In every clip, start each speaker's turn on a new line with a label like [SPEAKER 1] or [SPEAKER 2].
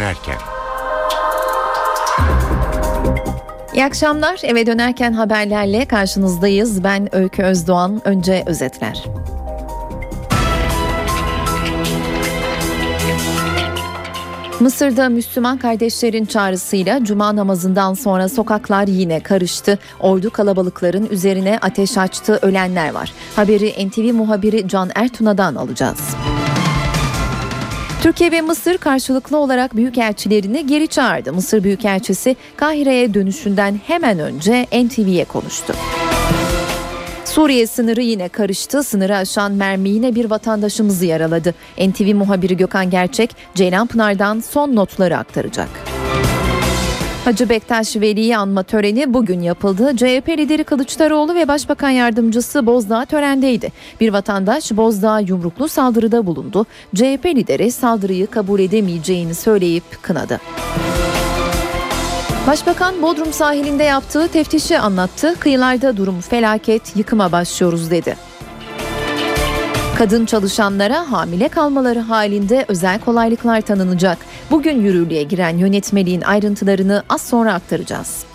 [SPEAKER 1] dönerken.
[SPEAKER 2] İyi akşamlar. Eve dönerken haberlerle karşınızdayız. Ben Öykü Özdoğan. Önce özetler. Mısır'da Müslüman kardeşlerin çağrısıyla cuma namazından sonra sokaklar yine karıştı. Ordu kalabalıkların üzerine ateş açtı, ölenler var. Haberi NTV muhabiri Can Ertuna'dan alacağız. Türkiye ve Mısır karşılıklı olarak büyükelçilerini geri çağırdı. Mısır Büyükelçisi Kahire'ye dönüşünden hemen önce NTV'ye konuştu. Suriye sınırı yine karıştı. Sınırı aşan mermi yine bir vatandaşımızı yaraladı. NTV muhabiri Gökhan Gerçek, Ceylanpınar'dan son notları aktaracak. Hacı Bektaş Veli'yi anma töreni bugün yapıldı. CHP lideri Kılıçdaroğlu ve Başbakan Yardımcısı Bozdağ törendeydi. Bir vatandaş Bozdağ yumruklu saldırıda bulundu. CHP lideri saldırıyı kabul edemeyeceğini söyleyip kınadı. Başbakan Bodrum sahilinde yaptığı teftişi anlattı. Kıyılarda durum felaket, yıkıma başlıyoruz dedi. Kadın çalışanlara hamile kalmaları halinde özel kolaylıklar tanınacak. Bugün yürürlüğe giren yönetmeliğin ayrıntılarını az sonra aktaracağız.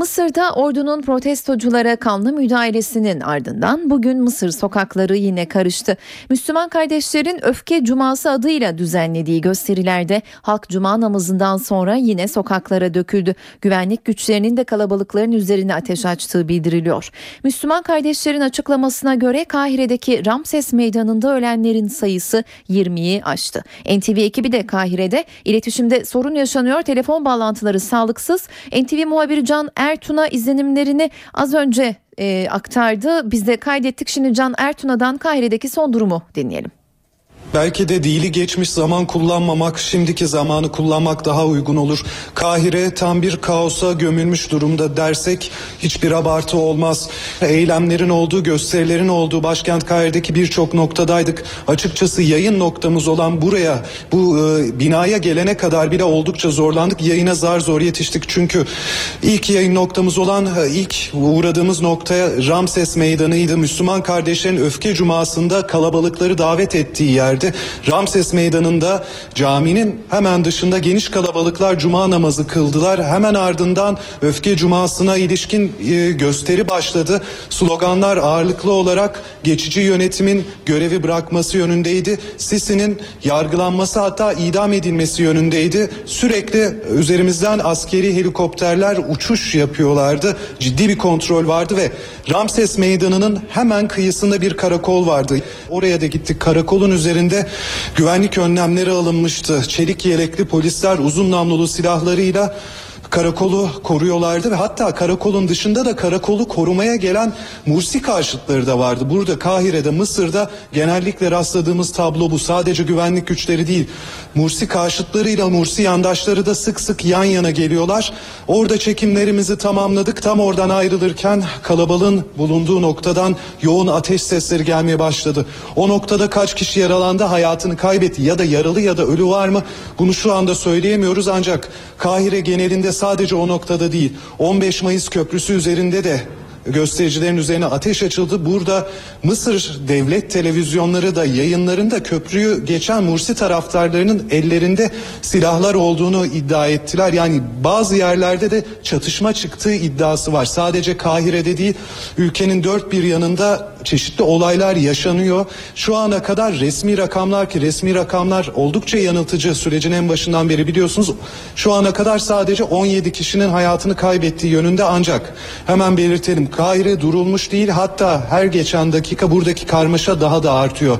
[SPEAKER 2] Mısır'da ordunun protestoculara kanlı müdahalesinin ardından bugün Mısır sokakları yine karıştı. Müslüman kardeşlerin Öfke Cuması adıyla düzenlediği gösterilerde halk cuma namazından sonra yine sokaklara döküldü. Güvenlik güçlerinin de kalabalıkların üzerine ateş açtığı bildiriliyor. Müslüman kardeşlerin açıklamasına göre Kahire'deki Ramses Meydanı'nda ölenlerin sayısı 20'yi aştı. NTV ekibi de Kahire'de iletişimde sorun yaşanıyor. Telefon bağlantıları sağlıksız. NTV muhabiri Can Ertun'a izlenimlerini az önce e, aktardı. Biz de kaydettik. Şimdi Can Ertuna'dan Kahire'deki son durumu dinleyelim.
[SPEAKER 3] Belki de dili geçmiş zaman kullanmamak, şimdiki zamanı kullanmak daha uygun olur. Kahire tam bir kaosa gömülmüş durumda dersek hiçbir abartı olmaz. Eylemlerin olduğu, gösterilerin olduğu başkent Kahire'deki birçok noktadaydık. Açıkçası yayın noktamız olan buraya, bu e, binaya gelene kadar bile oldukça zorlandık. Yayına zar zor yetiştik çünkü ilk yayın noktamız olan, e, ilk uğradığımız noktaya Ramses Meydanı'ydı. Müslüman kardeşlerin öfke cumasında kalabalıkları davet ettiği yer verdi. Ramses Meydanı'nda caminin hemen dışında geniş kalabalıklar cuma namazı kıldılar. Hemen ardından öfke cumasına ilişkin e, gösteri başladı. Sloganlar ağırlıklı olarak geçici yönetimin görevi bırakması yönündeydi. Sisi'nin yargılanması hatta idam edilmesi yönündeydi. Sürekli üzerimizden askeri helikopterler uçuş yapıyorlardı. Ciddi bir kontrol vardı ve Ramses Meydanı'nın hemen kıyısında bir karakol vardı. Oraya da gittik. Karakolun üzerinde üzerinde güvenlik önlemleri alınmıştı. Çelik yelekli polisler uzun namlulu silahlarıyla karakolu koruyorlardı ve hatta karakolun dışında da karakolu korumaya gelen Mursi karşıtları da vardı. Burada Kahire'de, Mısır'da genellikle rastladığımız tablo bu. Sadece güvenlik güçleri değil. Mursi karşıtlarıyla Mursi yandaşları da sık sık yan yana geliyorlar. Orada çekimlerimizi tamamladık. Tam oradan ayrılırken kalabalığın bulunduğu noktadan yoğun ateş sesleri gelmeye başladı. O noktada kaç kişi yaralandı, hayatını kaybetti ya da yaralı ya da ölü var mı? Bunu şu anda söyleyemiyoruz ancak Kahire genelinde sadece o noktada değil 15 Mayıs Köprüsü üzerinde de göstericilerin üzerine ateş açıldı. Burada Mısır devlet televizyonları da yayınlarında köprüyü geçen Mursi taraftarlarının ellerinde silahlar olduğunu iddia ettiler. Yani bazı yerlerde de çatışma çıktığı iddiası var. Sadece Kahire'de değil ülkenin dört bir yanında çeşitli olaylar yaşanıyor. Şu ana kadar resmi rakamlar ki resmi rakamlar oldukça yanıltıcı sürecin en başından beri biliyorsunuz. Şu ana kadar sadece 17 kişinin hayatını kaybettiği yönünde ancak hemen belirtelim Kahire durulmuş değil hatta her geçen dakika buradaki karmaşa daha da artıyor.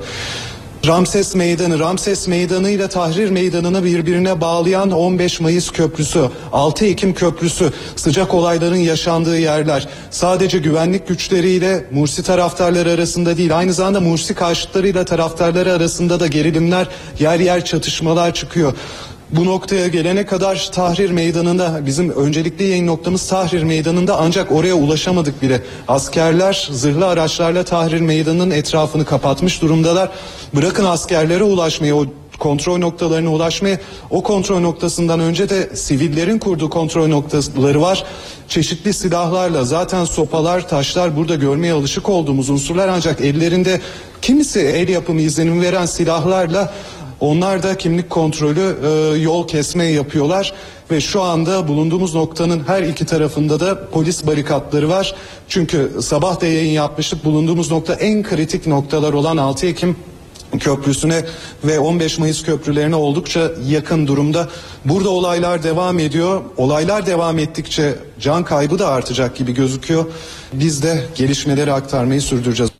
[SPEAKER 3] Ramses Meydanı, Ramses Meydanı ile Tahrir Meydanı'nı birbirine bağlayan 15 Mayıs Köprüsü, 6 Ekim Köprüsü, sıcak olayların yaşandığı yerler. Sadece güvenlik güçleriyle Mursi taraftarları arasında değil, aynı zamanda Mursi karşıtlarıyla taraftarları arasında da gerilimler, yer yer çatışmalar çıkıyor. Bu noktaya gelene kadar Tahrir Meydanı'nda bizim öncelikli yayın noktamız Tahrir Meydanı'nda ancak oraya ulaşamadık bile. Askerler zırhlı araçlarla Tahrir Meydanı'nın etrafını kapatmış durumdalar. Bırakın askerlere ulaşmayı o kontrol noktalarına ulaşmaya o kontrol noktasından önce de sivillerin kurduğu kontrol noktaları var. Çeşitli silahlarla zaten sopalar, taşlar burada görmeye alışık olduğumuz unsurlar ancak ellerinde kimisi el yapımı izlenim veren silahlarla onlar da kimlik kontrolü e, yol kesme yapıyorlar ve şu anda bulunduğumuz noktanın her iki tarafında da polis barikatları var. Çünkü sabah da yayın yapmıştık bulunduğumuz nokta en kritik noktalar olan 6 Ekim Köprüsü'ne ve 15 Mayıs köprülerine oldukça yakın durumda. Burada olaylar devam ediyor. Olaylar devam ettikçe can kaybı da artacak gibi gözüküyor. Biz de gelişmeleri aktarmayı sürdüreceğiz.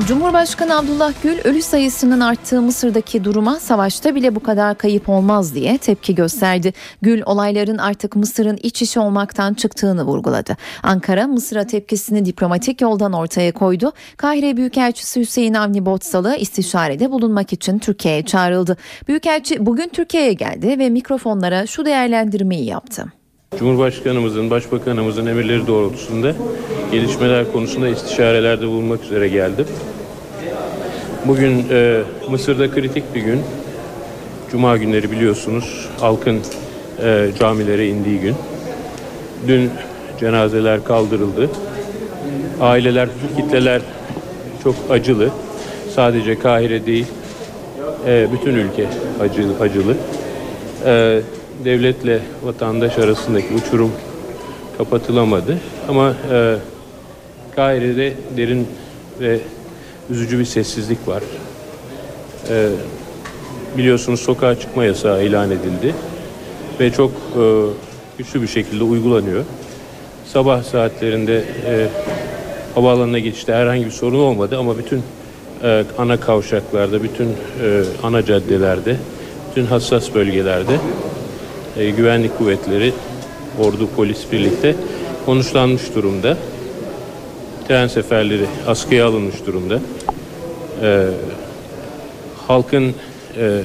[SPEAKER 2] Cumhurbaşkanı Abdullah Gül ölü sayısının arttığı Mısır'daki duruma savaşta bile bu kadar kayıp olmaz diye tepki gösterdi. Gül olayların artık Mısır'ın iç işi olmaktan çıktığını vurguladı. Ankara Mısır'a tepkisini diplomatik yoldan ortaya koydu. Kahire Büyükelçisi Hüseyin Avni Botsalı istişarede bulunmak için Türkiye'ye çağrıldı. Büyükelçi bugün Türkiye'ye geldi ve mikrofonlara şu değerlendirmeyi yaptı.
[SPEAKER 1] Cumhurbaşkanımızın, Başbakanımızın emirleri doğrultusunda gelişmeler konusunda istişarelerde bulunmak üzere geldim. Bugün e, Mısır'da kritik bir gün. Cuma günleri biliyorsunuz halkın e, camilere indiği gün. Dün cenazeler kaldırıldı. Aileler, kitleler çok acılı. Sadece Kahire değil, e, bütün ülke acılı. acılı. E, devletle vatandaş arasındaki uçurum kapatılamadı. Ama e, Kahire'de derin ve üzücü bir sessizlik var. E, biliyorsunuz sokağa çıkma yasağı ilan edildi ve çok e, güçlü bir şekilde uygulanıyor. Sabah saatlerinde e, havaalanına geçişte herhangi bir sorun olmadı ama bütün e, ana kavşaklarda, bütün e, ana caddelerde, bütün hassas bölgelerde e, güvenlik kuvvetleri, ordu, polis birlikte konuşlanmış durumda. Tren seferleri askıya alınmış durumda. E, halkın e,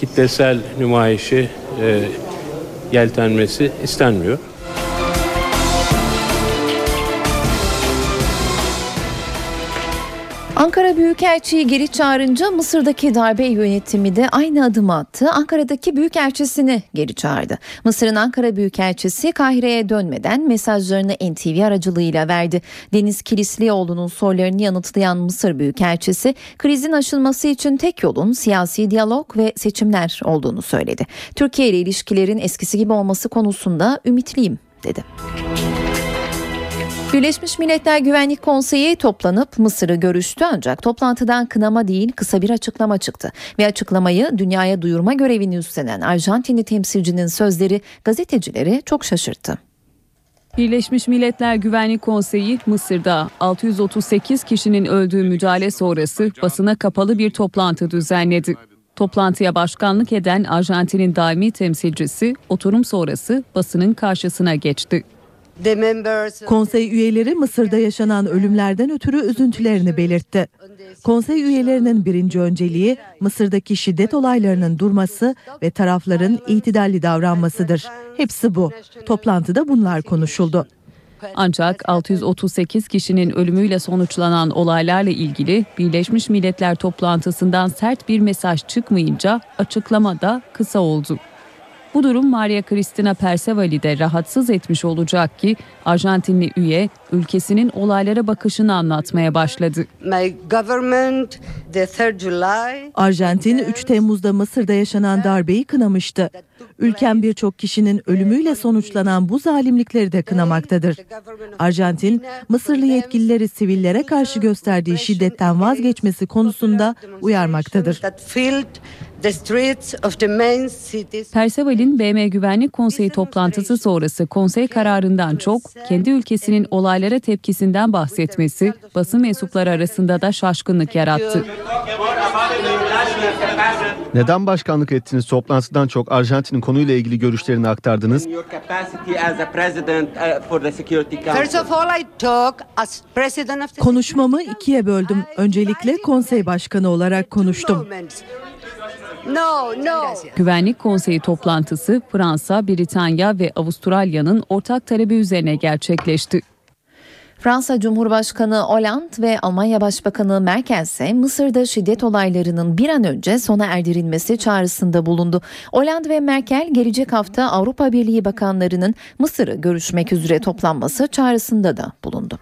[SPEAKER 1] kitlesel nümayişi e, yeltenmesi istenmiyor.
[SPEAKER 2] Ankara Büyükelçiyi geri çağırınca Mısır'daki darbe yönetimi de aynı adımı attı. Ankara'daki Büyükelçisini geri çağırdı. Mısır'ın Ankara Büyükelçisi Kahire'ye dönmeden mesajlarını NTV aracılığıyla verdi. Deniz Kilislioğlu'nun sorularını yanıtlayan Mısır Büyükelçisi krizin aşılması için tek yolun siyasi diyalog ve seçimler olduğunu söyledi. Türkiye ile ilişkilerin eskisi gibi olması konusunda ümitliyim dedi. Birleşmiş Milletler Güvenlik Konseyi toplanıp Mısır'ı görüştü ancak toplantıdan kınama değil kısa bir açıklama çıktı. Ve açıklamayı dünyaya duyurma görevini üstlenen Arjantinli temsilcinin sözleri gazetecileri çok şaşırttı.
[SPEAKER 4] Birleşmiş Milletler Güvenlik Konseyi Mısır'da 638 kişinin öldüğü müdahale sonrası basına kapalı bir toplantı düzenledi. Toplantıya başkanlık eden Arjantin'in daimi temsilcisi oturum sonrası basının karşısına geçti.
[SPEAKER 5] Konsey üyeleri Mısır'da yaşanan ölümlerden ötürü üzüntülerini belirtti. Konsey üyelerinin birinci önceliği Mısır'daki şiddet olaylarının durması ve tarafların itidalli davranmasıdır. Hepsi bu. Toplantıda bunlar konuşuldu.
[SPEAKER 4] Ancak 638 kişinin ölümüyle sonuçlanan olaylarla ilgili Birleşmiş Milletler toplantısından sert bir mesaj çıkmayınca açıklama da kısa oldu. Bu durum Maria Cristina Persevali de rahatsız etmiş olacak ki Arjantinli üye ülkesinin olaylara bakışını anlatmaya başladı.
[SPEAKER 5] Arjantin 3 Temmuz'da Mısır'da yaşanan darbeyi kınamıştı. Ülkem birçok kişinin ölümüyle sonuçlanan bu zalimlikleri de kınamaktadır. Arjantin, Mısırlı yetkilileri sivillere karşı gösterdiği şiddetten vazgeçmesi konusunda uyarmaktadır.
[SPEAKER 4] Perseval'in BM Güvenlik Konseyi toplantısı sonrası konsey kararından çok kendi ülkesinin olaylara tepkisinden bahsetmesi basın mensupları arasında da şaşkınlık yarattı.
[SPEAKER 6] Neden başkanlık ettiniz toplantıdan çok Arjantin'in konuyla ilgili görüşlerini aktardınız?
[SPEAKER 5] Konuşmamı ikiye böldüm. Öncelikle konsey başkanı olarak konuştum.
[SPEAKER 4] No, no. Güvenlik Konseyi toplantısı Fransa, Britanya ve Avustralya'nın ortak talebi üzerine gerçekleşti.
[SPEAKER 2] Fransa Cumhurbaşkanı Hollande ve Almanya Başbakanı Merkel ise Mısır'da şiddet olaylarının bir an önce sona erdirilmesi çağrısında bulundu. Hollande ve Merkel gelecek hafta Avrupa Birliği bakanlarının Mısır'ı görüşmek üzere toplanması çağrısında da bulundu.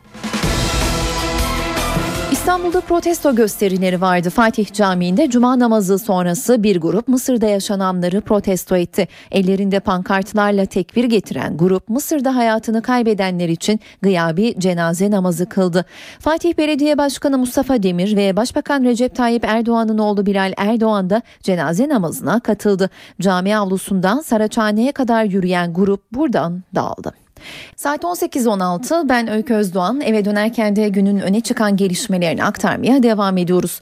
[SPEAKER 2] İstanbul'da protesto gösterileri vardı. Fatih Camii'nde cuma namazı sonrası bir grup Mısır'da yaşananları protesto etti. Ellerinde pankartlarla tekbir getiren grup Mısır'da hayatını kaybedenler için gıyabi cenaze namazı kıldı. Fatih Belediye Başkanı Mustafa Demir ve Başbakan Recep Tayyip Erdoğan'ın oğlu Bilal Erdoğan da cenaze namazına katıldı. Cami avlusundan Saraçhane'ye kadar yürüyen grup buradan dağıldı. Saat 18.16 ben Öykü Özdoğan eve dönerken de günün öne çıkan gelişmelerini aktarmaya devam ediyoruz.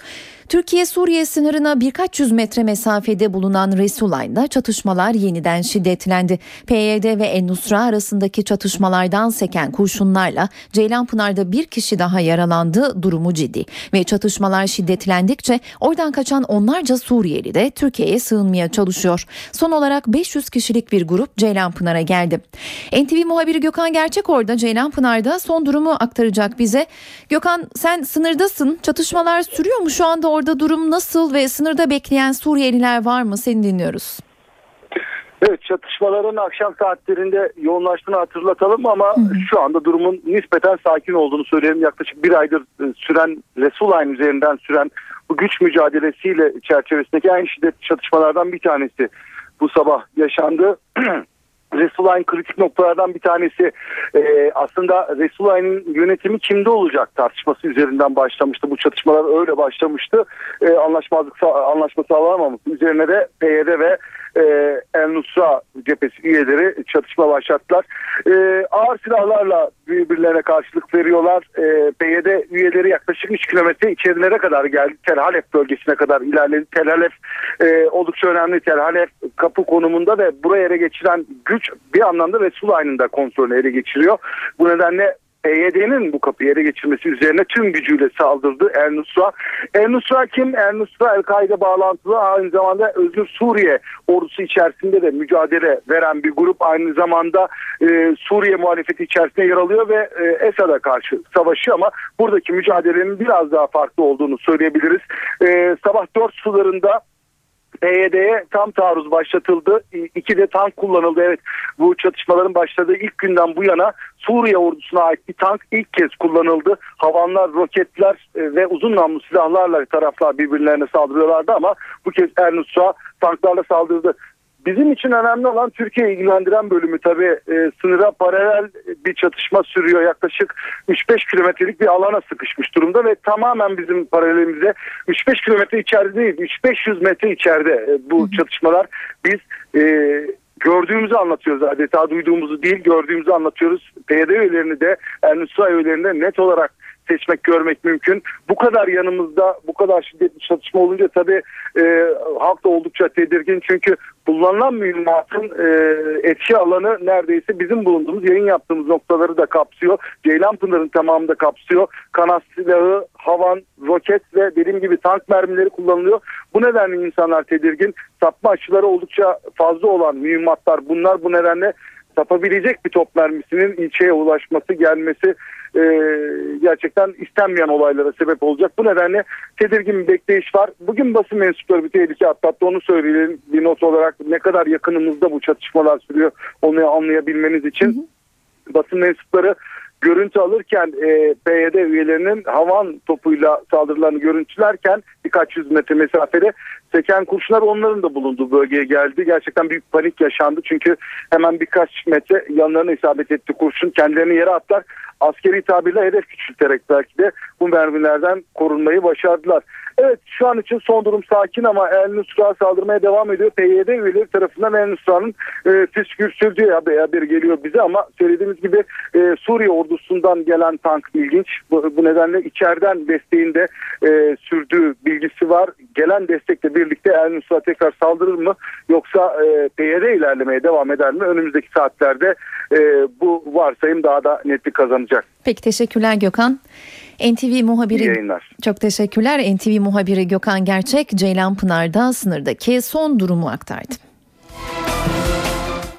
[SPEAKER 2] Türkiye-Suriye sınırına birkaç yüz metre mesafede bulunan Resulayn'da çatışmalar yeniden şiddetlendi. PYD ve En-Nusra arasındaki çatışmalardan seken kurşunlarla Ceylanpınar'da bir kişi daha yaralandı, durumu ciddi. Ve çatışmalar şiddetlendikçe oradan kaçan onlarca Suriyeli de Türkiye'ye sığınmaya çalışıyor. Son olarak 500 kişilik bir grup Ceylanpınar'a geldi. NTV muhabiri Gökhan Gerçek orada Ceylanpınar'da son durumu aktaracak bize. Gökhan sen sınırdasın, çatışmalar sürüyor mu şu anda orada durum nasıl ve sınırda bekleyen Suriyeliler var mı? Seni dinliyoruz.
[SPEAKER 7] Evet çatışmaların akşam saatlerinde yoğunlaştığını hatırlatalım ama hı hı. şu anda durumun nispeten sakin olduğunu söyleyelim. Yaklaşık bir aydır e, süren Resulayn üzerinden süren bu güç mücadelesiyle çerçevesindeki en şiddetli çatışmalardan bir tanesi bu sabah yaşandı. Resulayn kritik noktalardan bir tanesi e, aslında Resulayn'ın yönetimi kimde olacak tartışması üzerinden başlamıştı. Bu çatışmalar öyle başlamıştı. E, anlaşmazlık anlaşma sağlanamaması üzerine de PYD ve e, El Nusra cephesi üyeleri çatışma başlattılar. E, ağır silahlarla birbirlerine karşılık veriyorlar. E, PYD üyeleri yaklaşık 3 kilometre içerilere kadar geldi. Tel Halef bölgesine kadar ilerledi. Tel e, oldukça önemli. Tel kapı konumunda ve buraya ele geçiren güç bir anlamda Resulayn'ın da kontrolünü ele geçiriyor. Bu nedenle PYD'nin bu kapıyı ele geçirmesi üzerine tüm gücüyle saldırdı El Nusra. El Nusra kim? El Nusra El-Kaide bağlantılı aynı zamanda Özgür Suriye ordusu içerisinde de mücadele veren bir grup. Aynı zamanda e, Suriye muhalefeti içerisinde yer alıyor ve e, Esad'a karşı savaşıyor ama buradaki mücadelenin biraz daha farklı olduğunu söyleyebiliriz. E, sabah 4 sularında PYD'ye tam taarruz başlatıldı. İki de tank kullanıldı. Evet bu çatışmaların başladığı ilk günden bu yana Suriye ordusuna ait bir tank ilk kez kullanıldı. Havanlar, roketler e, ve uzun namlu silahlarla taraflar birbirlerine saldırıyorlardı ama bu kez Ernusra tanklarla saldırdı. Bizim için önemli olan Türkiye ilgilendiren bölümü tabii e, sınıra paralel bir çatışma sürüyor. Yaklaşık 3-5 kilometrelik bir alana sıkışmış durumda ve tamamen bizim paralelimize 3-5 kilometre içeride değil 3-500 metre içeride e, bu çatışmalar. Biz e, gördüğümüzü anlatıyoruz adeta duyduğumuzu değil gördüğümüzü anlatıyoruz. PYD üyelerini de Ernusra üyelerini de net olarak seçmek görmek mümkün. Bu kadar yanımızda bu kadar şiddetli çatışma olunca tabii e, halk da oldukça tedirgin çünkü kullanılan mühimmatın e, etki alanı neredeyse bizim bulunduğumuz yayın yaptığımız noktaları da kapsıyor. Ceylanpınar'ın tamamını da kapsıyor. Kanat silahı, havan, roket ve dediğim gibi tank mermileri kullanılıyor. Bu nedenle insanlar tedirgin. Sapma açıları oldukça fazla olan mühimmatlar bunlar. Bu nedenle sapabilecek bir top mermisinin ilçeye ulaşması gelmesi e, gerçekten istenmeyen olaylara sebep olacak. Bu nedenle tedirgin bir bekleyiş var. Bugün basın mensupları bir tehlike atlattı. Onu söyleyelim bir not olarak ne kadar yakınımızda bu çatışmalar sürüyor onu anlayabilmeniz için. Hı hı. Basın mensupları görüntü alırken e, PYD üyelerinin havan topuyla saldırılarını görüntülerken birkaç yüz metre mesafede seken kurşunlar onların da bulunduğu bölgeye geldi. Gerçekten büyük panik yaşandı çünkü hemen birkaç metre yanlarına isabet etti kurşun. Kendilerini yere atlar. Askeri tabirle hedef küçülterek belki de bu mermilerden korunmayı başardılar. Evet şu an için son durum sakin ama El Nusra saldırmaya devam ediyor. PYD üyeleri tarafından El Nusra'nın e, püskür sürdüğü haber geliyor bize ama söylediğimiz gibi e, Suriye ordusundan gelen tank ilginç. Bu, bu nedenle içeriden desteğinde e, sürdüğü bilgisi var. Gelen destekle birlikte El Nusra tekrar saldırır mı yoksa e, PYD ilerlemeye devam eder mi? Önümüzdeki saatlerde e, bu varsayım daha da netlik kazanacak.
[SPEAKER 2] Peki teşekkürler Gökhan. NTV muhabiri çok teşekkürler. NTV muhabiri Gökhan Gerçek Ceylan Pınar'da sınırdaki son durumu aktardı.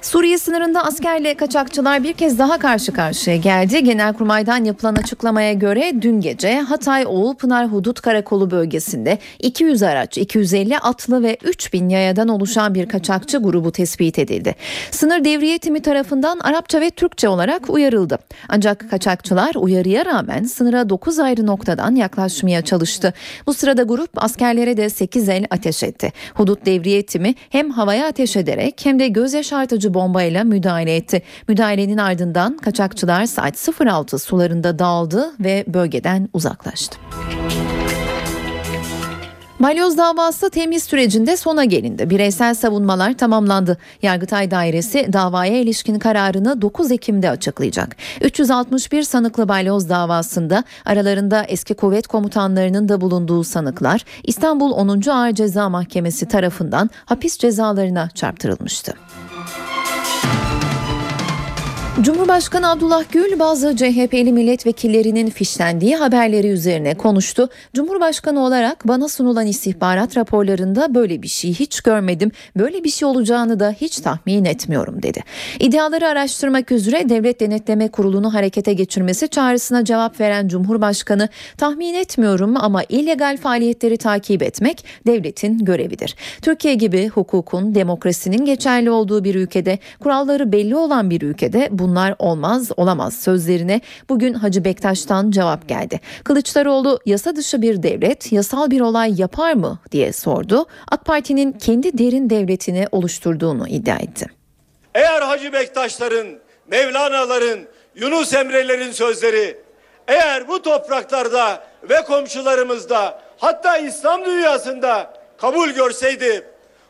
[SPEAKER 2] Suriye sınırında askerle kaçakçılar bir kez daha karşı karşıya geldi. Genelkurmay'dan yapılan açıklamaya göre dün gece Hatay Oğulpınar Hudut Karakolu bölgesinde 200 araç, 250 atlı ve 3000 yayadan oluşan bir kaçakçı grubu tespit edildi. Sınır devriye timi tarafından Arapça ve Türkçe olarak uyarıldı. Ancak kaçakçılar uyarıya rağmen sınıra 9 ayrı noktadan yaklaşmaya çalıştı. Bu sırada grup askerlere de 8 el ateş etti. Hudut devriye timi hem havaya ateş ederek hem de göz yaşartıcı bombayla müdahale etti. Müdahalenin ardından kaçakçılar saat 06 sularında dağıldı ve bölgeden uzaklaştı. Balyoz davası temiz sürecinde sona gelindi. Bireysel savunmalar tamamlandı. Yargıtay Dairesi davaya ilişkin kararını 9 Ekim'de açıklayacak. 361 sanıklı balyoz davasında aralarında eski kuvvet komutanlarının da bulunduğu sanıklar İstanbul 10. Ağır Ceza Mahkemesi tarafından hapis cezalarına çarptırılmıştı. Cumhurbaşkanı Abdullah Gül bazı CHP'li milletvekillerinin fişlendiği haberleri üzerine konuştu. Cumhurbaşkanı olarak bana sunulan istihbarat raporlarında böyle bir şey hiç görmedim. Böyle bir şey olacağını da hiç tahmin etmiyorum dedi. İddiaları araştırmak üzere Devlet Denetleme Kurulu'nu harekete geçirmesi çağrısına cevap veren Cumhurbaşkanı tahmin etmiyorum ama illegal faaliyetleri takip etmek devletin görevidir. Türkiye gibi hukukun, demokrasinin geçerli olduğu bir ülkede, kuralları belli olan bir ülkede bu bunlar olmaz olamaz sözlerine bugün Hacı Bektaş'tan cevap geldi. Kılıçdaroğlu yasa dışı bir devlet yasal bir olay yapar mı diye sordu. AK Parti'nin kendi derin devletini oluşturduğunu iddia etti.
[SPEAKER 8] Eğer Hacı Bektaşların, Mevlana'ların, Yunus Emre'lerin sözleri eğer bu topraklarda ve komşularımızda hatta İslam dünyasında kabul görseydi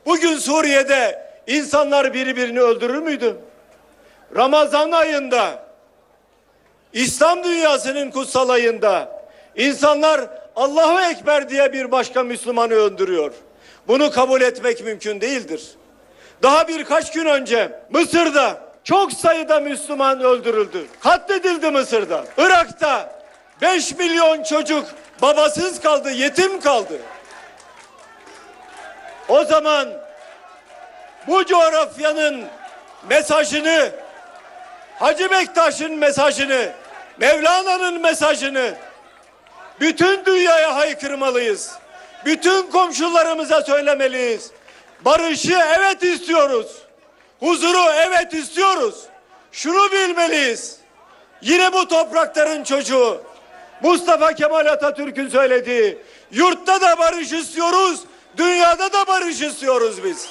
[SPEAKER 8] bugün Suriye'de insanlar birbirini öldürür müydü? Ramazan ayında İslam dünyasının kutsal ayında insanlar Allahu Ekber diye bir başka Müslümanı öldürüyor. Bunu kabul etmek mümkün değildir. Daha birkaç gün önce Mısır'da çok sayıda Müslüman öldürüldü. Katledildi Mısır'da. Irak'ta 5 milyon çocuk babasız kaldı, yetim kaldı. O zaman bu coğrafyanın mesajını Hacı Bektaş'ın mesajını, Mevlana'nın mesajını bütün dünyaya haykırmalıyız. Bütün komşularımıza söylemeliyiz. Barışı evet istiyoruz. Huzuru evet istiyoruz. Şunu bilmeliyiz. Yine bu toprakların çocuğu Mustafa Kemal Atatürk'ün söylediği yurtta da barış istiyoruz, dünyada da barış istiyoruz biz.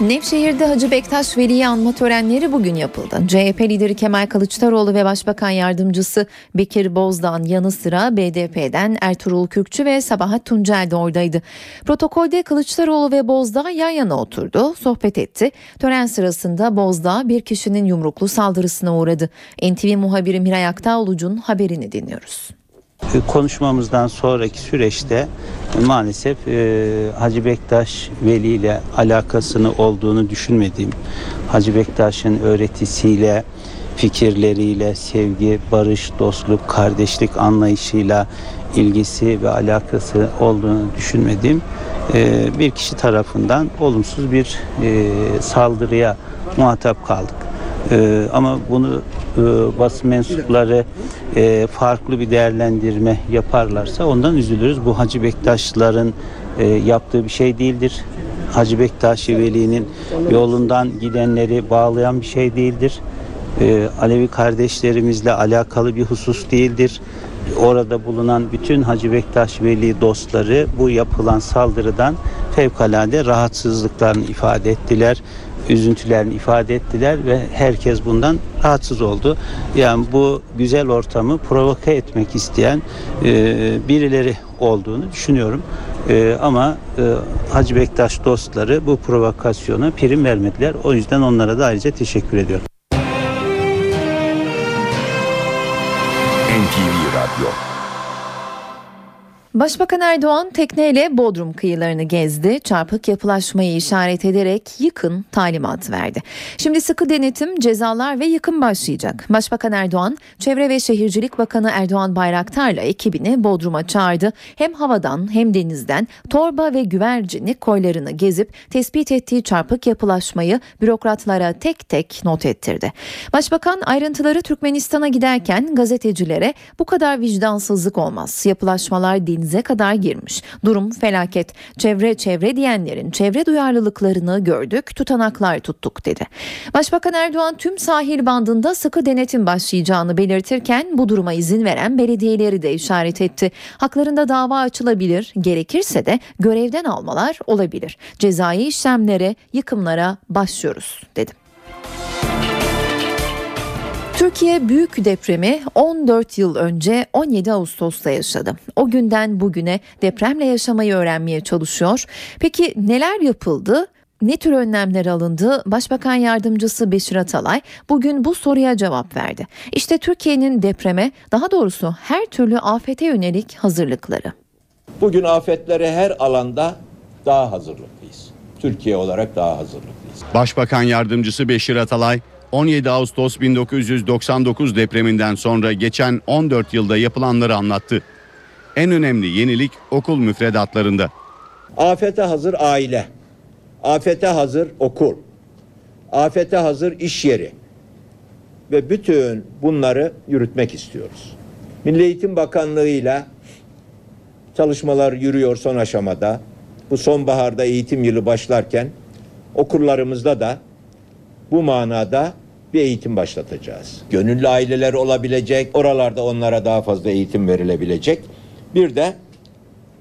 [SPEAKER 2] Nevşehir'de Hacı Bektaş Veli'yi anma törenleri bugün yapıldı. CHP lideri Kemal Kılıçdaroğlu ve Başbakan Yardımcısı Bekir Bozdağ'ın yanı sıra BDP'den Ertuğrul Kürkçü ve Sabahat Tuncel de oradaydı. Protokolde Kılıçdaroğlu ve Bozdağ yan yana oturdu, sohbet etti. Tören sırasında Bozdağ bir kişinin yumruklu saldırısına uğradı. NTV muhabiri Miray Aktağolucu'nun haberini dinliyoruz
[SPEAKER 9] konuşmamızdan sonraki süreçte maalesef e, Hacı Bektaş Veli ile alakasını olduğunu düşünmediğim, Hacı Bektaş'ın öğretisiyle, fikirleriyle, sevgi, barış, dostluk, kardeşlik anlayışıyla ilgisi ve alakası olduğunu düşünmediğim e, bir kişi tarafından olumsuz bir e, saldırıya muhatap kaldık. E, ama bunu e, basın mensupları e, farklı bir değerlendirme yaparlarsa ondan üzülürüz. Bu Hacı Bektaşların e, yaptığı bir şey değildir. Hacı Bektaş Veli'nin yolundan gidenleri bağlayan bir şey değildir. E, Alevi kardeşlerimizle alakalı bir husus değildir. Orada bulunan bütün Hacı Bektaş Veli dostları bu yapılan saldırıdan fevkalade rahatsızlıklarını ifade ettiler üzüntülerini ifade ettiler ve herkes bundan rahatsız oldu. Yani bu güzel ortamı provoke etmek isteyen e, birileri olduğunu düşünüyorum. E, ama e, Hacı Bektaş dostları bu provokasyona prim vermediler. O yüzden onlara da ayrıca teşekkür ediyorum.
[SPEAKER 2] Başbakan Erdoğan tekneyle Bodrum kıyılarını gezdi. Çarpık yapılaşmayı işaret ederek yıkın talimat verdi. Şimdi sıkı denetim, cezalar ve yıkım başlayacak. Başbakan Erdoğan, Çevre ve Şehircilik Bakanı Erdoğan Bayraktar'la ekibini Bodrum'a çağırdı. Hem havadan hem denizden torba ve güvercinlik koylarını gezip tespit ettiği çarpık yapılaşmayı bürokratlara tek tek not ettirdi. Başbakan ayrıntıları Türkmenistan'a giderken gazetecilere bu kadar vicdansızlık olmaz. Yapılaşmalar denize kadar girmiş. Durum felaket. Çevre çevre diyenlerin çevre duyarlılıklarını gördük, tutanaklar tuttuk dedi. Başbakan Erdoğan tüm sahil bandında sıkı denetim başlayacağını belirtirken bu duruma izin veren belediyeleri de işaret etti. Haklarında dava açılabilir, gerekirse de görevden almalar olabilir. Cezai işlemlere, yıkımlara başlıyoruz dedi. Türkiye büyük depremi 14 yıl önce 17 Ağustos'ta yaşadı. O günden bugüne depremle yaşamayı öğrenmeye çalışıyor. Peki neler yapıldı? Ne tür önlemler alındı? Başbakan Yardımcısı Beşir Atalay bugün bu soruya cevap verdi. İşte Türkiye'nin depreme, daha doğrusu her türlü afete yönelik hazırlıkları.
[SPEAKER 10] Bugün afetlere her alanda daha hazırlıklıyız. Türkiye olarak daha hazırlıklıyız.
[SPEAKER 11] Başbakan Yardımcısı Beşir Atalay 17 Ağustos 1999 depreminden sonra geçen 14 yılda yapılanları anlattı. En önemli yenilik okul müfredatlarında.
[SPEAKER 10] Afete hazır aile, afete hazır okul, afete hazır iş yeri ve bütün bunları yürütmek istiyoruz. Milli Eğitim Bakanlığı ile çalışmalar yürüyor son aşamada. Bu sonbaharda eğitim yılı başlarken okullarımızda da bu manada bir eğitim başlatacağız. Gönüllü aileler olabilecek, oralarda onlara daha fazla eğitim verilebilecek. Bir de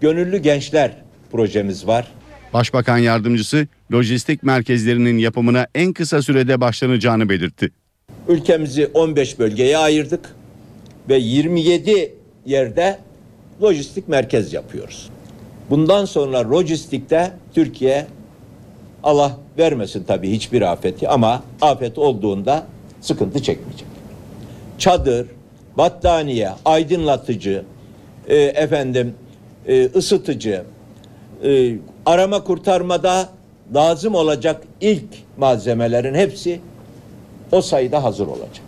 [SPEAKER 10] gönüllü gençler projemiz var.
[SPEAKER 11] Başbakan Yardımcısı lojistik merkezlerinin yapımına en kısa sürede başlanacağını belirtti.
[SPEAKER 10] Ülkemizi 15 bölgeye ayırdık ve 27 yerde lojistik merkez yapıyoruz. Bundan sonra lojistikte Türkiye Allah vermesin tabii hiçbir afeti ama afet olduğunda sıkıntı çekmeyecek. Çadır, battaniye, aydınlatıcı, e, efendim e, ısıtıcı, e, arama kurtarmada lazım olacak ilk malzemelerin hepsi o sayıda hazır olacak.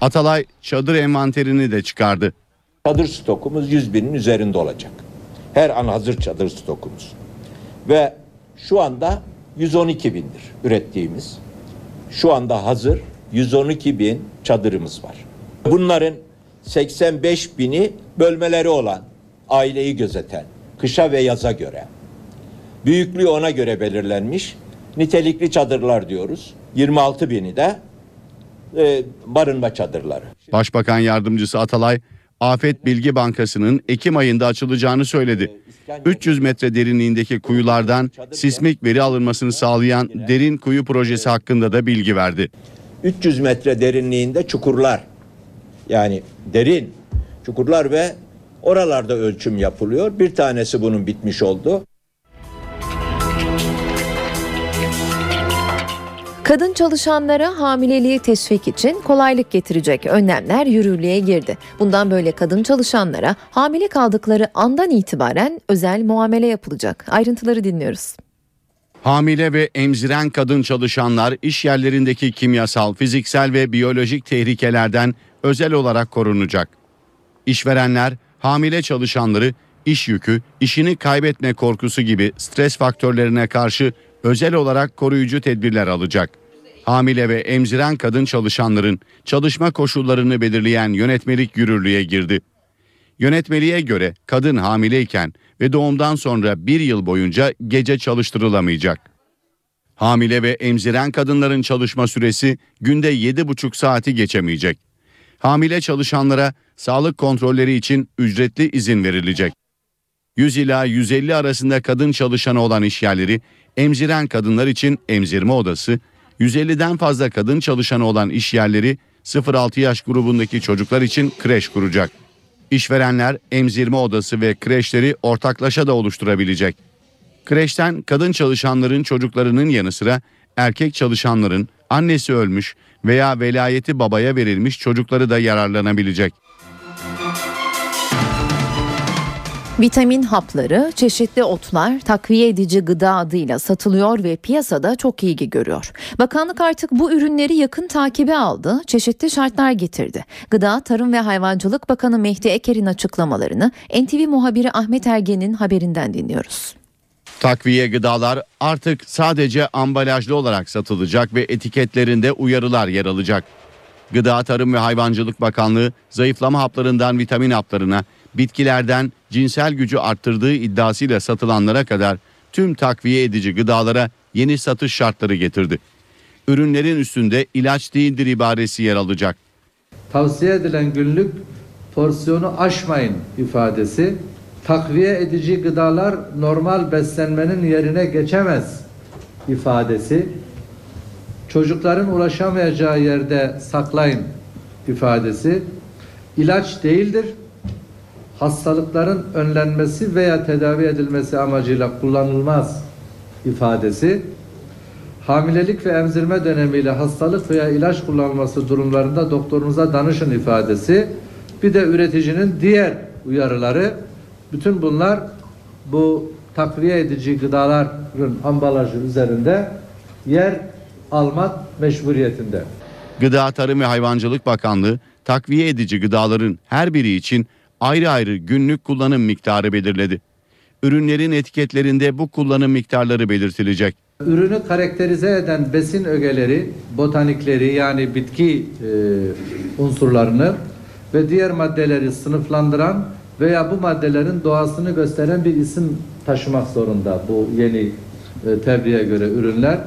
[SPEAKER 11] Atalay çadır envanterini de çıkardı.
[SPEAKER 10] Çadır stokumuz 100 binin üzerinde olacak. Her an hazır çadır stokumuz. Ve şu anda 112 bindir ürettiğimiz. Şu anda hazır 112 bin çadırımız var. Bunların 85 bini bölmeleri olan, aileyi gözeten, kışa ve yaza göre. Büyüklüğü ona göre belirlenmiş. Nitelikli çadırlar diyoruz. 26 bini de e, barınma çadırları.
[SPEAKER 11] Başbakan Yardımcısı Atalay Afet Bilgi Bankası'nın Ekim ayında açılacağını söyledi. 300 metre derinliğindeki kuyulardan sismik veri alınmasını sağlayan derin kuyu projesi hakkında da bilgi verdi.
[SPEAKER 10] 300 metre derinliğinde çukurlar. Yani derin çukurlar ve oralarda ölçüm yapılıyor. Bir tanesi bunun bitmiş oldu.
[SPEAKER 2] Kadın çalışanlara hamileliği teşvik için kolaylık getirecek önlemler yürürlüğe girdi. Bundan böyle kadın çalışanlara hamile kaldıkları andan itibaren özel muamele yapılacak. Ayrıntıları dinliyoruz.
[SPEAKER 11] Hamile ve emziren kadın çalışanlar iş yerlerindeki kimyasal, fiziksel ve biyolojik tehlikelerden özel olarak korunacak. İşverenler hamile çalışanları iş yükü, işini kaybetme korkusu gibi stres faktörlerine karşı özel olarak koruyucu tedbirler alacak. Hamile ve emziren kadın çalışanların çalışma koşullarını belirleyen yönetmelik yürürlüğe girdi. Yönetmeliğe göre kadın hamileyken ve doğumdan sonra bir yıl boyunca gece çalıştırılamayacak. Hamile ve emziren kadınların çalışma süresi günde 7,5 saati geçemeyecek. Hamile çalışanlara sağlık kontrolleri için ücretli izin verilecek. 100 ila 150 arasında kadın çalışanı olan işyerleri emziren kadınlar için emzirme odası, 150'den fazla kadın çalışanı olan işyerleri 0-6 yaş grubundaki çocuklar için kreş kuracak. İşverenler emzirme odası ve kreşleri ortaklaşa da oluşturabilecek. Kreşten kadın çalışanların çocuklarının yanı sıra erkek çalışanların annesi ölmüş veya velayeti babaya verilmiş çocukları da yararlanabilecek.
[SPEAKER 2] Vitamin hapları, çeşitli otlar, takviye edici gıda adıyla satılıyor ve piyasada çok ilgi görüyor. Bakanlık artık bu ürünleri yakın takibe aldı, çeşitli şartlar getirdi. Gıda, Tarım ve Hayvancılık Bakanı Mehdi Eker'in açıklamalarını NTV muhabiri Ahmet Ergen'in haberinden dinliyoruz.
[SPEAKER 11] Takviye gıdalar artık sadece ambalajlı olarak satılacak ve etiketlerinde uyarılar yer alacak. Gıda Tarım ve Hayvancılık Bakanlığı zayıflama haplarından vitamin haplarına, bitkilerden cinsel gücü arttırdığı iddiasıyla satılanlara kadar tüm takviye edici gıdalara yeni satış şartları getirdi. Ürünlerin üstünde ilaç değildir ibaresi yer alacak.
[SPEAKER 12] Tavsiye edilen günlük porsiyonu aşmayın ifadesi takviye edici gıdalar normal beslenmenin yerine geçemez ifadesi çocukların ulaşamayacağı yerde saklayın ifadesi ilaç değildir hastalıkların önlenmesi veya tedavi edilmesi amacıyla kullanılmaz ifadesi hamilelik ve emzirme dönemiyle hastalık veya ilaç kullanılması durumlarında doktorunuza danışın ifadesi bir de üreticinin diğer uyarıları bütün bunlar bu takviye edici gıdaların ambalajı üzerinde yer almak meşburiyetinde.
[SPEAKER 11] Gıda Tarım ve Hayvancılık Bakanlığı takviye edici gıdaların her biri için ayrı ayrı günlük kullanım miktarı belirledi. Ürünlerin etiketlerinde bu kullanım miktarları belirtilecek.
[SPEAKER 12] Ürünü karakterize eden besin ögeleri, botanikleri yani bitki e, unsurlarını ve diğer maddeleri sınıflandıran veya bu maddelerin doğasını gösteren bir isim taşımak zorunda bu yeni e, tebliğe göre ürünler.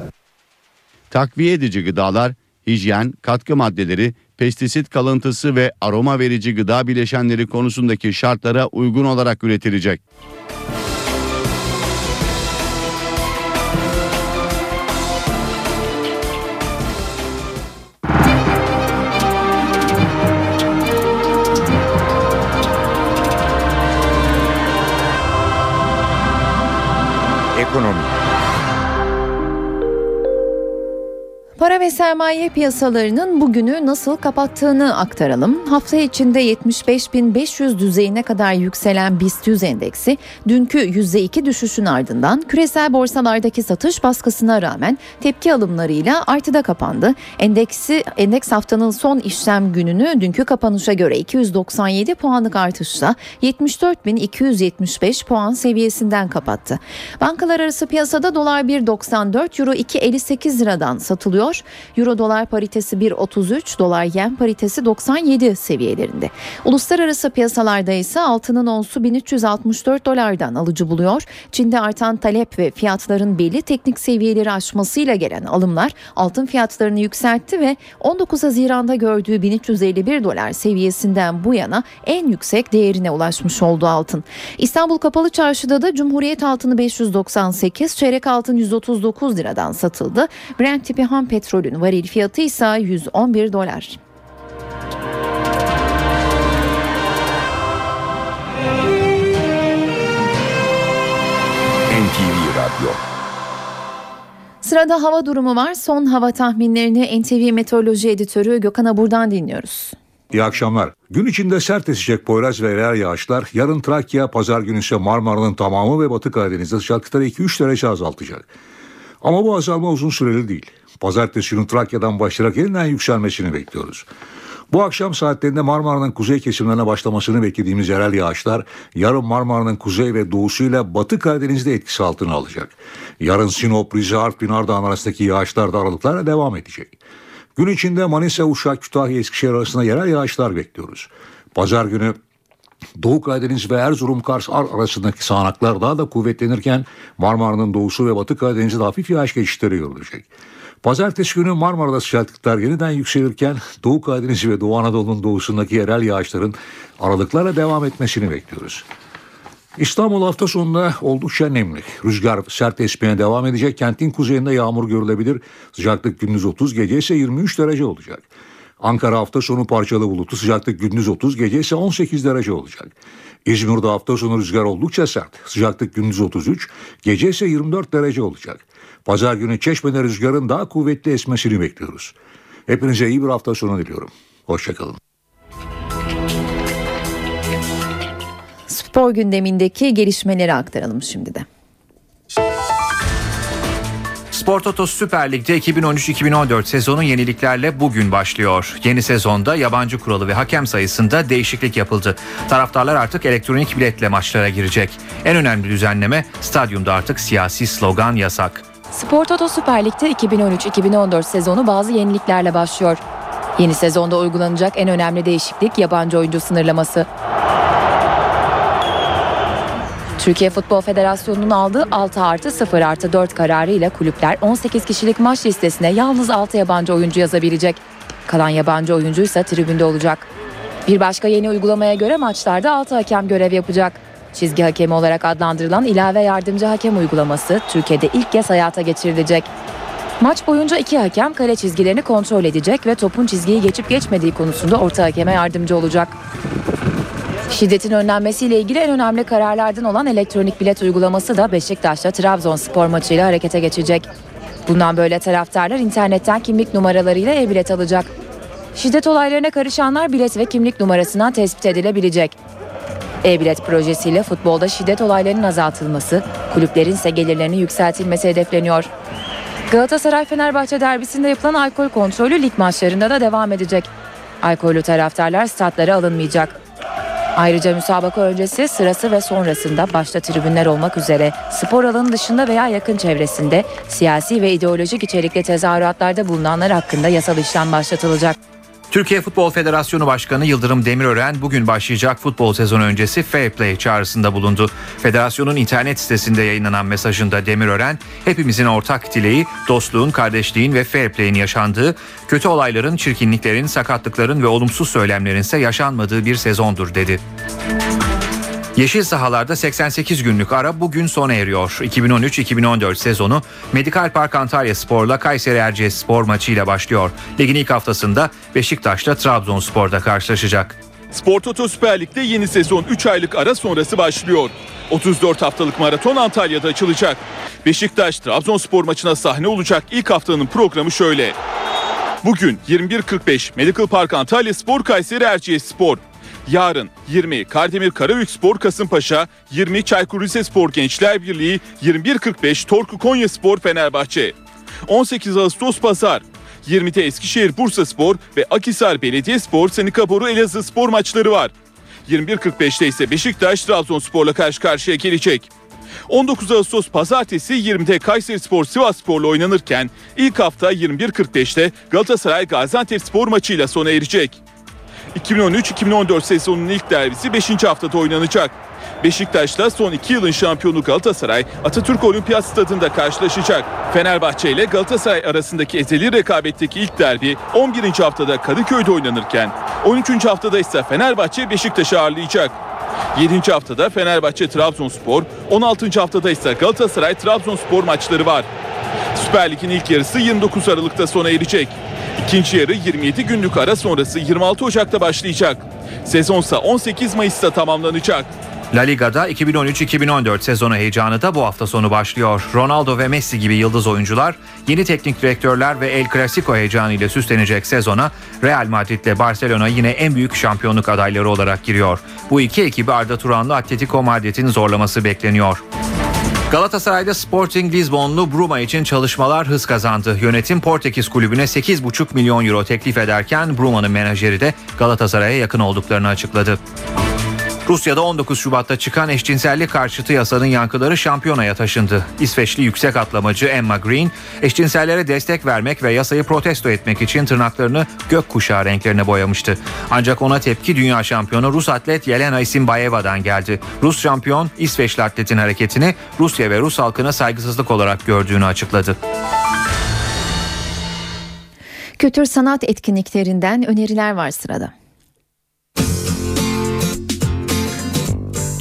[SPEAKER 11] Takviye edici gıdalar hijyen, katkı maddeleri, pestisit kalıntısı ve aroma verici gıda bileşenleri konusundaki şartlara uygun olarak üretilecek.
[SPEAKER 2] Para ve sermaye piyasalarının bugünü nasıl kapattığını aktaralım. Hafta içinde 75.500 düzeyine kadar yükselen BIST 100 endeksi dünkü %2 düşüşün ardından küresel borsalardaki satış baskısına rağmen tepki alımlarıyla artıda kapandı. Endeksi endeks haftanın son işlem gününü dünkü kapanışa göre 297 puanlık artışla 74.275 puan seviyesinden kapattı. Bankalar arası piyasada dolar 1.94 euro 2.58 liradan satılıyor. Euro dolar paritesi 1.33, dolar yen paritesi 97 seviyelerinde. Uluslararası piyasalarda ise altının onsu 1364 dolardan alıcı buluyor. Çin'de artan talep ve fiyatların belli teknik seviyeleri aşmasıyla gelen alımlar altın fiyatlarını yükseltti ve 19 Haziran'da gördüğü 1351 dolar seviyesinden bu yana en yüksek değerine ulaşmış oldu altın. İstanbul Kapalı Çarşı'da da Cumhuriyet altını 598, çeyrek altın 139 liradan satıldı. Brent tipi ham petrolün varil fiyatı ise 111 dolar.
[SPEAKER 13] NTV Radyo
[SPEAKER 2] Sırada hava durumu var. Son hava tahminlerini NTV Meteoroloji Editörü Gökhan Abur'dan dinliyoruz.
[SPEAKER 14] İyi akşamlar. Gün içinde sert esecek Poyraz ve reel yağışlar yarın Trakya, pazar günü ise Marmara'nın tamamı ve Batı Karadeniz'de sıcaklıkları 2-3 derece azaltacak. Ama bu azalma uzun süreli değil. Pazartesi günü Trakya'dan başlayarak yeniden yükselmesini bekliyoruz. Bu akşam saatlerinde Marmara'nın kuzey kesimlerine başlamasını beklediğimiz yerel yağışlar yarın Marmara'nın kuzey ve doğusuyla Batı Karadeniz'de etkisi altına alacak. Yarın Sinop, Rize, Artvin, Ardahan arasındaki yağışlar da aralıklarla devam edecek. Gün içinde Manisa, Uşak, Kütahya, Eskişehir arasında yerel yağışlar bekliyoruz. Pazar günü Doğu Karadeniz ve Erzurum Kars arasındaki sağanaklar daha da kuvvetlenirken Marmara'nın doğusu ve Batı Karadeniz'de hafif yağış geçişleri görülecek. Pazartesi günü Marmara'da sıcaklıklar yeniden yükselirken Doğu Karadeniz ve Doğu Anadolu'nun doğusundaki yerel yağışların aralıklarla devam etmesini bekliyoruz. İstanbul hafta sonunda oldukça nemli. Rüzgar sert esmeye devam edecek. Kentin kuzeyinde yağmur görülebilir. Sıcaklık gündüz 30, gece ise 23 derece olacak. Ankara hafta sonu parçalı bulutlu sıcaklık gündüz 30 gece ise 18 derece olacak. İzmir'de hafta sonu rüzgar oldukça sert. Sıcaklık gündüz 33 gece ise 24 derece olacak. Pazar günü Çeşme'de rüzgarın daha kuvvetli esmesini bekliyoruz. Hepinize iyi bir hafta sonu diliyorum. Hoşçakalın.
[SPEAKER 2] Spor Spor gündemindeki gelişmeleri aktaralım şimdi de.
[SPEAKER 15] Spor Toto Süper Lig'de 2013-2014 sezonu yeniliklerle bugün başlıyor. Yeni sezonda yabancı kuralı ve hakem sayısında değişiklik yapıldı. Taraftarlar artık elektronik biletle maçlara girecek. En önemli düzenleme stadyumda artık siyasi slogan yasak.
[SPEAKER 16] Spor Toto Süper Lig'de 2013-2014 sezonu bazı yeniliklerle başlıyor. Yeni sezonda uygulanacak en önemli değişiklik yabancı oyuncu sınırlaması. Türkiye Futbol Federasyonu'nun aldığı 6 artı 0 artı 4 kararı ile kulüpler 18 kişilik maç listesine yalnız 6 yabancı oyuncu yazabilecek. Kalan yabancı oyuncu ise tribünde olacak. Bir başka yeni uygulamaya göre maçlarda 6 hakem görev yapacak. Çizgi hakemi olarak adlandırılan ilave yardımcı hakem uygulaması Türkiye'de ilk kez hayata geçirilecek. Maç boyunca iki hakem kale çizgilerini kontrol edecek ve topun çizgiyi geçip geçmediği konusunda orta hakeme yardımcı olacak. Şiddetin önlenmesiyle ilgili en önemli kararlardan olan elektronik bilet uygulaması da Beşiktaş'ta Trabzonspor maçıyla harekete geçecek. Bundan böyle taraftarlar internetten kimlik numaralarıyla e-bilet alacak. Şiddet olaylarına karışanlar bilet ve kimlik numarasından tespit edilebilecek. E-bilet projesiyle futbolda şiddet olaylarının azaltılması, kulüplerin ise gelirlerinin yükseltilmesi hedefleniyor. Galatasaray-Fenerbahçe derbisinde yapılan alkol kontrolü lig maçlarında da devam edecek. Alkollü taraftarlar statlara alınmayacak. Ayrıca müsabaka öncesi, sırası ve sonrasında başta tribünler olmak üzere spor alanı dışında veya yakın çevresinde siyasi ve ideolojik içerikli tezahüratlarda bulunanlar hakkında yasal işlem başlatılacak.
[SPEAKER 15] Türkiye Futbol Federasyonu Başkanı Yıldırım Demirören bugün başlayacak futbol sezonu öncesi fair play çağrısında bulundu. Federasyonun internet sitesinde yayınlanan mesajında Demirören, hepimizin ortak dileği dostluğun, kardeşliğin ve fair play'in yaşandığı, kötü olayların, çirkinliklerin, sakatlıkların ve olumsuz söylemlerin ise yaşanmadığı bir sezondur dedi. Yeşil sahalarda 88 günlük ara bugün sona eriyor. 2013-2014 sezonu Medikal Park Antalya Spor'la Kayseri Erciyes Spor maçıyla başlıyor. Ligin ilk haftasında Beşiktaş'la Trabzonspor'da karşılaşacak.
[SPEAKER 17] Spor Toto Süper Lig'de yeni sezon 3 aylık ara sonrası başlıyor. 34 haftalık maraton Antalya'da açılacak. Beşiktaş Trabzonspor maçına sahne olacak ilk haftanın programı şöyle. Bugün 21.45 Medical Park Antalya Spor Kayseri Erciyes Spor. Yarın 20 Kardemir Karabük Spor Kasımpaşa, 20 Çaykur Rizespor Gençler Birliği, 21.45 Torku Konya Spor Fenerbahçe. 18 Ağustos Pazar 20'de Eskişehir Bursa Spor ve Akisar Belediyespor Senika Boru Elazığ Spor maçları var. 21.45'te ise Beşiktaş Trabzonspor'la karşı karşıya gelecek. 19 Ağustos Pazartesi 20'de Kayseri Spor Sivas Spor'la oynanırken ilk hafta 21.45'te Galatasaray Gaziantep Spor maçıyla sona erecek. 2013-2014 sezonunun ilk derbisi 5. haftada oynanacak. Beşiktaş'la son 2 yılın şampiyonu Galatasaray Atatürk Olimpiyat Stadında karşılaşacak. Fenerbahçe ile Galatasaray arasındaki ezeli rekabetteki ilk derbi 11. haftada Kadıköy'de oynanırken 13. haftada ise Fenerbahçe Beşiktaş'ı ağırlayacak. 7. haftada Fenerbahçe Trabzonspor, 16. haftada ise Galatasaray Trabzonspor maçları var. Süper Lig'in ilk yarısı 29 Aralık'ta sona erecek. İkinci yarı 27 günlük ara sonrası 26 Ocak'ta başlayacak. Sezonsa 18 Mayıs'ta tamamlanacak.
[SPEAKER 15] La Liga'da 2013-2014 sezonu heyecanı da bu hafta sonu başlıyor. Ronaldo ve Messi gibi yıldız oyuncular, yeni teknik direktörler ve El Clasico heyecanı ile süslenecek sezona Real Madrid ile Barcelona yine en büyük şampiyonluk adayları olarak giriyor. Bu iki ekibi Arda Turanlı Atletico Madrid'in zorlaması bekleniyor. Galatasaray'da Sporting Lisbonlu Bruma için çalışmalar hız kazandı. Yönetim Portekiz kulübüne 8,5 milyon euro teklif ederken Bruma'nın menajeri de Galatasaray'a yakın olduklarını açıkladı. Rusya'da 19 Şubat'ta çıkan eşcinsellik karşıtı yasanın yankıları şampiyonaya taşındı. İsveçli yüksek atlamacı Emma Green, eşcinsellere destek vermek ve yasayı protesto etmek için tırnaklarını gökkuşağı renklerine boyamıştı. Ancak ona tepki dünya şampiyonu Rus atlet Yelena Isinbayeva'dan geldi. Rus şampiyon İsveçli atletin hareketini Rusya ve Rus halkına saygısızlık olarak gördüğünü açıkladı.
[SPEAKER 2] Kültür sanat etkinliklerinden öneriler var sırada.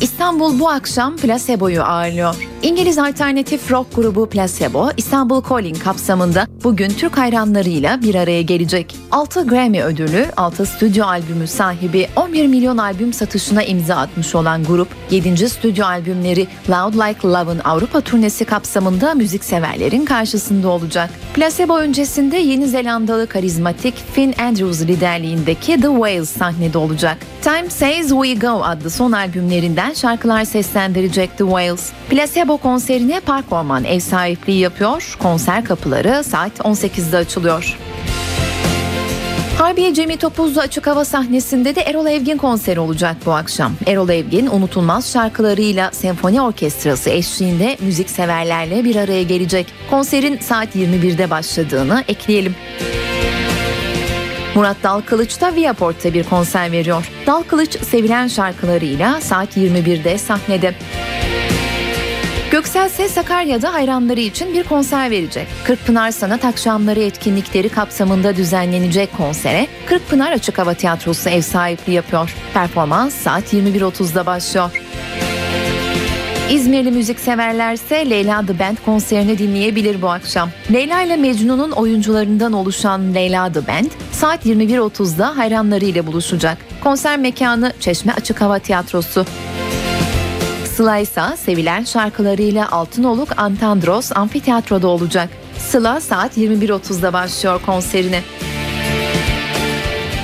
[SPEAKER 2] İstanbul bu akşam Placebo'yu ağırlıyor. İngiliz alternatif rock grubu Placebo, İstanbul Calling kapsamında bugün Türk hayranlarıyla bir araya gelecek. 6 Grammy ödülü, 6 stüdyo albümü sahibi 11 milyon albüm satışına imza atmış olan grup 7. stüdyo albümleri Loud Like Love'ın Avrupa turnesi kapsamında müzikseverlerin karşısında olacak. Placebo öncesinde Yeni Zelandalı karizmatik Finn Andrews liderliğindeki The Whales sahnede olacak. Time Says We Go adlı son albümlerinden şarkılar seslendirecek The Whales. Placebo konserine Park Orman ev sahipliği yapıyor. Konser kapıları saat 18'de açılıyor. Harbiye Cemil Topuzlu açık hava sahnesinde de Erol Evgin konseri olacak bu akşam. Erol Evgin unutulmaz şarkılarıyla senfoni orkestrası eşliğinde müzik severlerle bir araya gelecek. Konserin saat 21'de başladığını ekleyelim. Murat Dalkılıç da Viaport'ta bir konser veriyor. Dalkılıç sevilen şarkılarıyla saat 21'de sahnede. Göksel ise Sakarya'da hayranları için bir konser verecek. Kırkpınar Sanat Akşamları etkinlikleri kapsamında düzenlenecek konsere Kırkpınar Açık Hava Tiyatrosu ev sahipliği yapıyor. Performans saat 21.30'da başlıyor. İzmirli müzikseverlerse Leyla The Band konserini dinleyebilir bu akşam. Leyla ile Mecnun'un oyuncularından oluşan Leyla The Band saat 21.30'da hayranlarıyla buluşacak. Konser mekanı Çeşme Açık Hava Tiyatrosu. Sıla ise sevilen şarkılarıyla Altınoluk Antandros Amfiteyatro'da olacak. Sıla saat 21.30'da başlıyor konserine.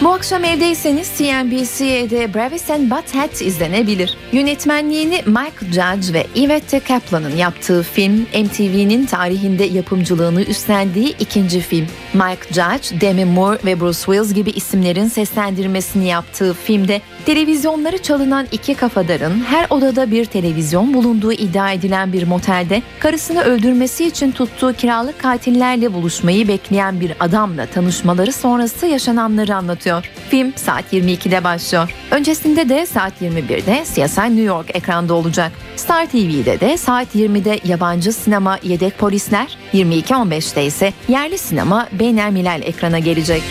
[SPEAKER 2] Bu akşam evdeyseniz CNBC'de Bravis and Butthead izlenebilir. Yönetmenliğini Mike Judge ve Yvette Kaplan'ın yaptığı film, MTV'nin tarihinde yapımcılığını üstlendiği ikinci film. Mike Judge, Demi Moore ve Bruce Willis gibi isimlerin seslendirmesini yaptığı filmde televizyonları çalınan iki kafadarın her odada bir televizyon bulunduğu iddia edilen bir motelde karısını öldürmesi için tuttuğu kiralık katillerle buluşmayı bekleyen bir adamla tanışmaları sonrası yaşananları anlatıyor. Film saat 22'de başlıyor. Öncesinde de saat 21'de CSI New York ekranda olacak. Star TV'de de saat 20'de yabancı sinema Yedek Polisler, 22.15'te ise yerli sinema Beynel Milal ekrana gelecek.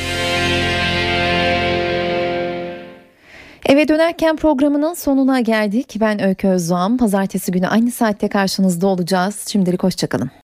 [SPEAKER 2] Eve dönerken programının sonuna geldik. Ben Öykü Özdoğan. Pazartesi günü aynı saatte karşınızda olacağız. Şimdilik hoşçakalın.